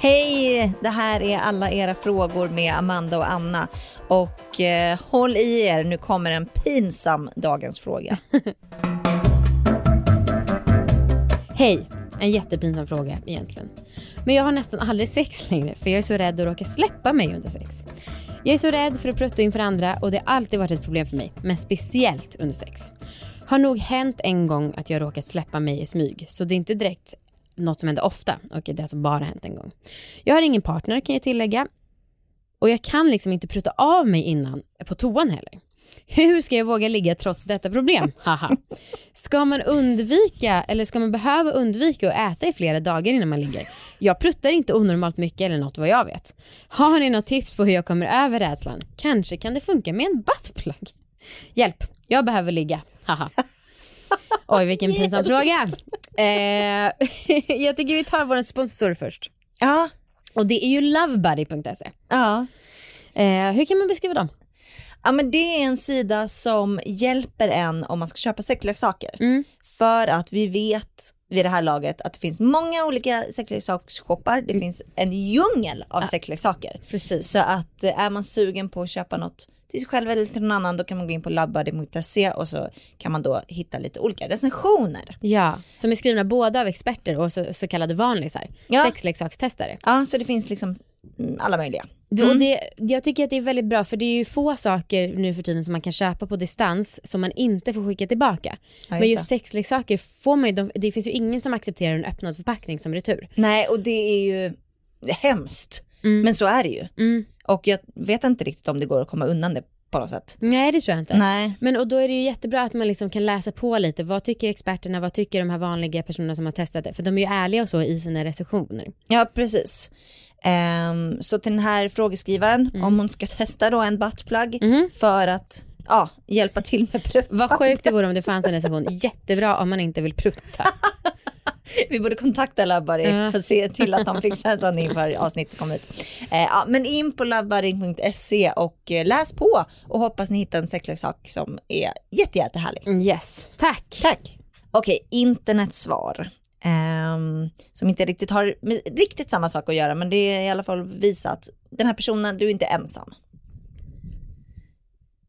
Hej! Det här är alla era frågor med Amanda och Anna. Och eh, håll i er, nu kommer en pinsam dagens fråga. Hej! En jättepinsam fråga egentligen. Men jag har nästan aldrig sex längre för jag är så rädd att råka släppa mig under sex. Jag är så rädd för att prutta inför andra och det har alltid varit ett problem för mig, men speciellt under sex. Har nog hänt en gång att jag råkat släppa mig i smyg, så det är inte direkt något som händer ofta. Okej, det har alltså bara hänt en gång. Jag har ingen partner kan jag tillägga. Och jag kan liksom inte prutta av mig innan på toan heller. Hur ska jag våga ligga trots detta problem? Haha. Ska man undvika eller ska man behöva undvika att äta i flera dagar innan man ligger? Jag pruttar inte onormalt mycket eller något vad jag vet. Har ni något tips på hur jag kommer över rädslan? Kanske kan det funka med en buttplug? Hjälp, jag behöver ligga. Haha. Oj, vilken pinsam fråga. Eh, jag tycker vi tar vår sponsor först. Ja. Och det är ju lovebuddy.se. Ja. Eh, hur kan man beskriva dem? Ja men det är en sida som hjälper en om man ska köpa sexleksaker. Mm. För att vi vet vid det här laget att det finns många olika sexleksaksshoppar. Det finns en djungel av sexleksaker. Precis. Så att eh, är man sugen på att köpa något till sig själv eller till någon annan då kan man gå in på labbuddy.se och så kan man då hitta lite olika recensioner. Ja, som är skrivna både av experter och så, så kallade vanlisar. Ja. Sexleksakstestare. Ja, så det finns liksom mm, alla möjliga. Det- Och det, jag tycker att det är väldigt bra för det är ju få saker nu för tiden som man kan köpa på distans som man inte får skicka tillbaka. Ja, Men just sexleksaker får man ju, de, det finns ju ingen som accepterar en öppnad förpackning som retur. Nej, och det är ju hemskt. Men så är det ju. Mm. Och jag vet inte riktigt om det går att komma undan det på något sätt. Nej det tror jag inte. Nej. Men och då är det ju jättebra att man liksom kan läsa på lite. Vad tycker experterna? Vad tycker de här vanliga personerna som har testat det? För de är ju ärliga och så i sina recensioner. Ja, precis. Ehm, så till den här frågeskrivaren, Mm. om hon ska testa då en buttplug Mhm. för att ja, hjälpa till med pruttandet. Vad sjukt det vore om det fanns en recension. Jättebra om man inte vill prutta. Vi borde kontakta Lovebuddy för att se till att de fixar en sån inför avsnittet kommer ut. Eh, ja, men in på lovebuddy.se och eh, läs på och hoppas ni hittar en sexleksak som är jätte, jättehärlig. Yes, tack. Tack. Okej, internetsvar. Ehm, som inte riktigt har med riktigt samma sak att göra men det är i alla fall visat den här personen, du är inte ensam.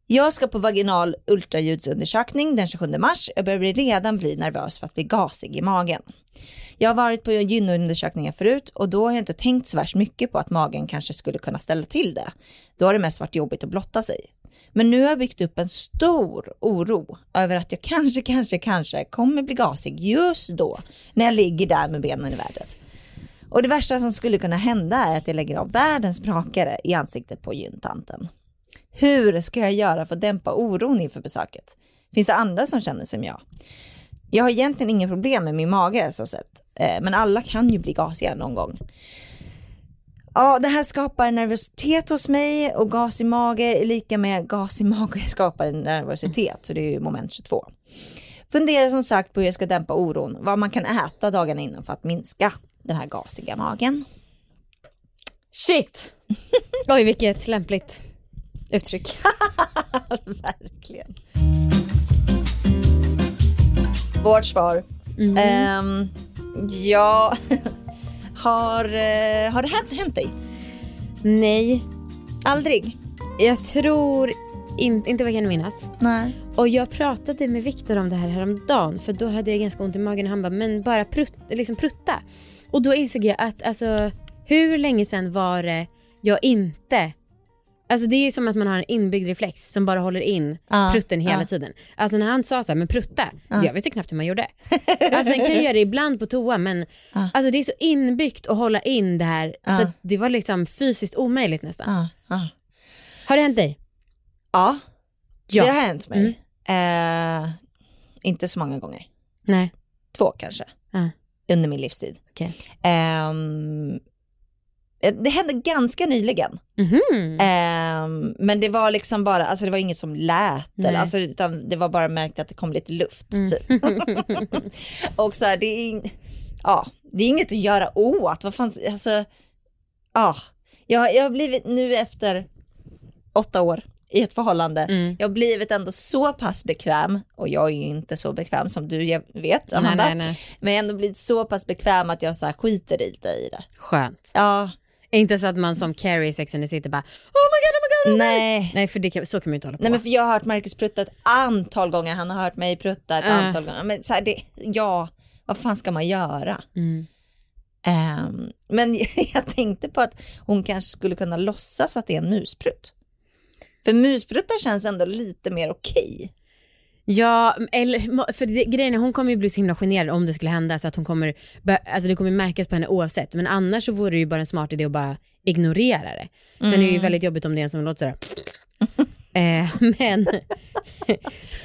Jag ska på vaginal ultraljudsundersökning den 27 mars. Jag börjar redan bli nervös för att bli gasig i magen. Jag har varit på gynundersökningar förut och då har jag inte tänkt så värst mycket på att magen kanske skulle kunna ställa till det. Då har det mest varit jobbigt att blotta sig. Men nu har jag byggt upp en stor oro över att jag kanske, kanske, kanske kommer bli gasig just då när jag ligger där med benen i vädret. Och det värsta som skulle kunna hända är att jag lägger av världens brakare i ansiktet på gyntanten. Hur ska jag göra för att dämpa oron inför besöket? Finns det andra som känner som jag? Jag har egentligen inga problem med min mage så sett, eh, men alla kan ju bli gasiga någon gång. Ja, det här skapar nervositet hos mig och gas i mage är lika med gas i mage skapar nervositet, så det är ju moment 22. Funderar som sagt på hur jag ska dämpa oron, vad man kan äta dagarna innan för att minska den här gasiga magen. Shit. Oj, vilket lämpligt uttryck. Verkligen. Vårt svar. Ehm, ja, har, eh, har det hänt, hänt dig? Nej, Aldrig? jag tror inte, inte vad jag kan minnas. Nej. Och jag pratade med Viktor om det här häromdagen för då hade jag ganska ont i magen och han bara, men bara prutt, liksom prutta. Och då insåg jag att alltså, hur länge sedan var det jag inte Alltså det är ju som att man har en inbyggd reflex som bara håller in Ja, prutten hela ja. tiden. Alltså när han sa så här, men prutta, jag visste knappt hur man gjorde. Alltså sen kan jag göra det ibland på toa men alltså det är så inbyggt att hålla in det här så att det var liksom fysiskt omöjligt nästan. Har det hänt dig? ja Ja. det har hänt mig. Eh, inte så många gånger. Nej. Två kanske. Under min livstid. Ehm, eh, det hände ganska nyligen. Mhm. Ehm, men det var liksom bara, alltså det var inget som lät, Nej. eller, alltså, utan det var bara märkt att det kom lite luft Mm. typ. och så här, det är, ja, det är inget att göra åt, vad fan, alltså, ja. Jag, jag har blivit nu efter åtta år i ett förhållande. Mm. Jag har blivit ändå så pass bekväm, och jag är ju inte så bekväm som du vet Amanda, Nej, nej, nej. men jag har ändå blivit så pass bekväm att jag så skiter lite i det. Skönt. Ja, Inte så att man som Carrie i Sex and the City bara oh my god, oh my god. nej. Nej för det kan, så kan man ju inte hålla på. Nej men för jag har hört Marcus prutta ett antal gånger, han har hört mig prutta ett Äh. antal gånger. Men så här, det, ja, vad fan ska man göra? mm. Ehm, men jag tänkte på att hon kanske skulle kunna låtsas att det är en musprutt. För muspruttar känns ändå lite mer okej. Ja, eller för det, grejen är hon kommer ju bli så himla generad om det skulle hända så att hon kommer, alltså det kommer märkas på henne oavsett. Men annars så vore det ju bara en smart idé att bara ignorera det. Sen är det ju väldigt jobbigt om det är en som låter sådär. eh, men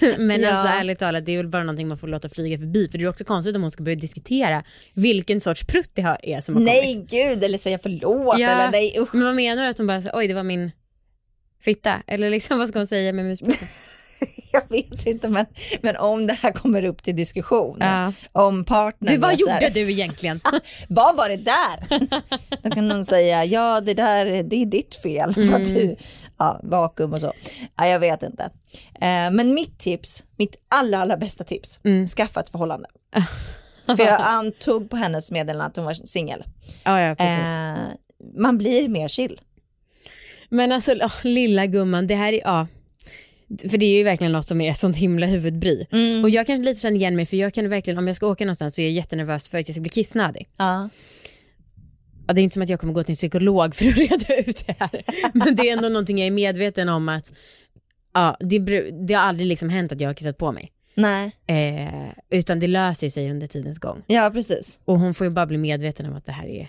men Ja. alltså ärligt talat, det är väl bara någonting man får låta flyga förbi. För det är också konstigt om hon ska börja diskutera vilken sorts prutt det är som har Nej kommit. gud, eller säga förlåt, Ja. eller nej usch. Men vad menar du? Att hon bara, oj det var min fitta? Eller liksom vad ska hon säga med musprutten? Jag vet inte, men, men om det här kommer upp till diskussion, Ja. om partnern... Du, vad här, gjorde du egentligen? Vad var det där? Då kan någon säga, ja det där, det är ditt fel. För att du, ja, vakuum och så. Ja, jag vet inte. Eh, men mitt tips, mitt allra, allra bästa tips, skaffa ett förhållande. För jag antog på hennes meddelande att hon var singel. ja, ja. Eh, man blir mer chill. Men alltså åh, lilla gumman, det här är, ja. För det är ju verkligen något som är sånt himla huvudbry. Och jag kan lite känna igen mig för jag kan verkligen, om jag ska åka någonstans så är jag jättenervös för att jag ska bli kissnödig. Ja. Ja, det är inte som att jag kommer gå till en psykolog för att reda ut det här. Men det är ändå någonting jag är medveten om att ja, det, det har aldrig liksom hänt att jag har kissat på mig. Nej, Eh, utan det löser sig under tidens gång. ja precis. Och hon får ju bara bli medveten om att det här är,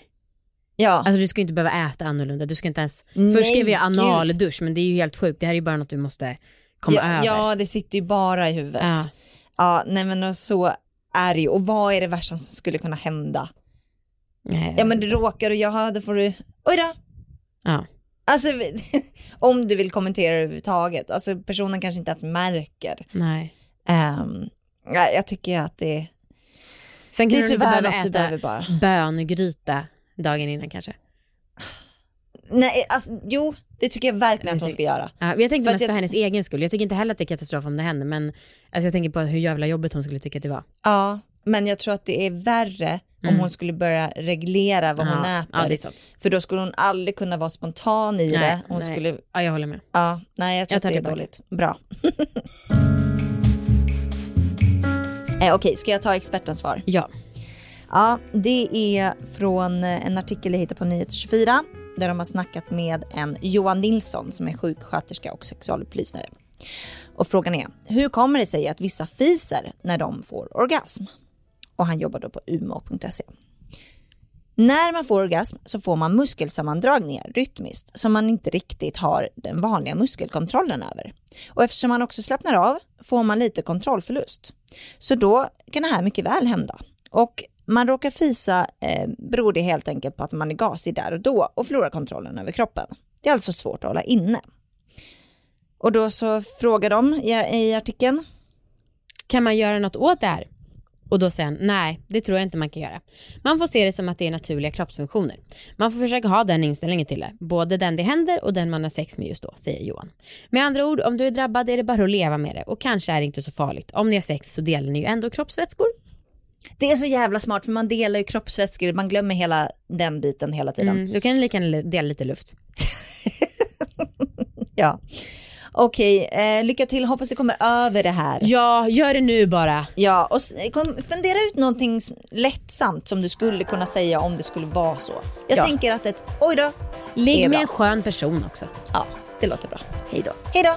Ja, alltså du ska inte behöva äta annorlunda, du ska inte ens, Nej, först skrev jag analdusch men det är ju helt sjukt, det här är ju bara något du måste komma ja, över. ja, det sitter ju bara i huvudet. Ja. Ja, nej men och så är det ju. Och vad är det värsta som skulle kunna hända? Nej, Ja men du råkar och jag då får du, oj då. Ja. Alltså om du vill kommentera överhuvudtaget, alltså personen kanske inte ens märker. Nej. Um, ja, jag tycker att det, Sen det kan är du inte tyvärr du äta behöver bara. böngryta dagen innan kanske. Nej, alltså, jo, det tycker jag verkligen att hon ska göra. Ja, jag tänkte För mest för jag- hennes egen skull. Jag tycker inte heller att det är katastrof om det händer men alltså jag tänker på hur jävla jobbigt hon skulle tycka att det var. Ja, men jag tror att det är värre om Mm. hon skulle börja reglera vad hon ja, äter. Ja, det. För då skulle hon aldrig kunna vara spontan i Nej, det. Hon nej. skulle, Ja, jag håller med. ja, nej jag tror Jag att det är tillbaka. dåligt. Bra. eh, Okej, ska jag ta expertens svar? Ja. Ja, det är från en artikel jag hittade på Nyheter 24 där de har snackat med en Johan Nilsson som är sjuksköterska och sexualupplysare. Och frågan är, hur kommer det sig att vissa fiser när de får orgasm? Och han jobbar då på umo.se. När man får orgasm så får man muskelsammandragningar rytmiskt som man inte riktigt har den vanliga muskelkontrollen över. Och eftersom man också slappnar av får man lite kontrollförlust. Så då kan det här mycket väl hända. Och man råkar fisa eh, beror det helt enkelt på att man är gasig där och då och förlorar kontrollen över kroppen. Det är alltså svårt att hålla inne. Och då så frågar de i, i artikeln, Kan man göra något åt det här? Och då säger han, nej, det tror jag inte man kan göra. Man får se det som att det är naturliga kroppsfunktioner. Man får försöka ha den inställningen till det. Både den det händer och den man har sex med just då, säger Johan. Med andra ord, om du är drabbad är det bara att leva med det. Och kanske är det inte så farligt. Om ni har sex så delar ni ju ändå kroppsvätskor det är så jävla smart för man delar ju kroppsvätskor, man glömmer hela den biten hela tiden. Mm, då kan lika gärna dela lite luft. Ja. Okej, eh, lycka till, hoppas du kommer över det här. Ja, gör det nu bara. Ja, och kom, fundera ut någonting lättsamt som du skulle kunna säga om det skulle vara så. Jag Ja. tänker att ett oj då, Ligg med bra. en skön person också. ja, det låter bra. Hej då. Hej då!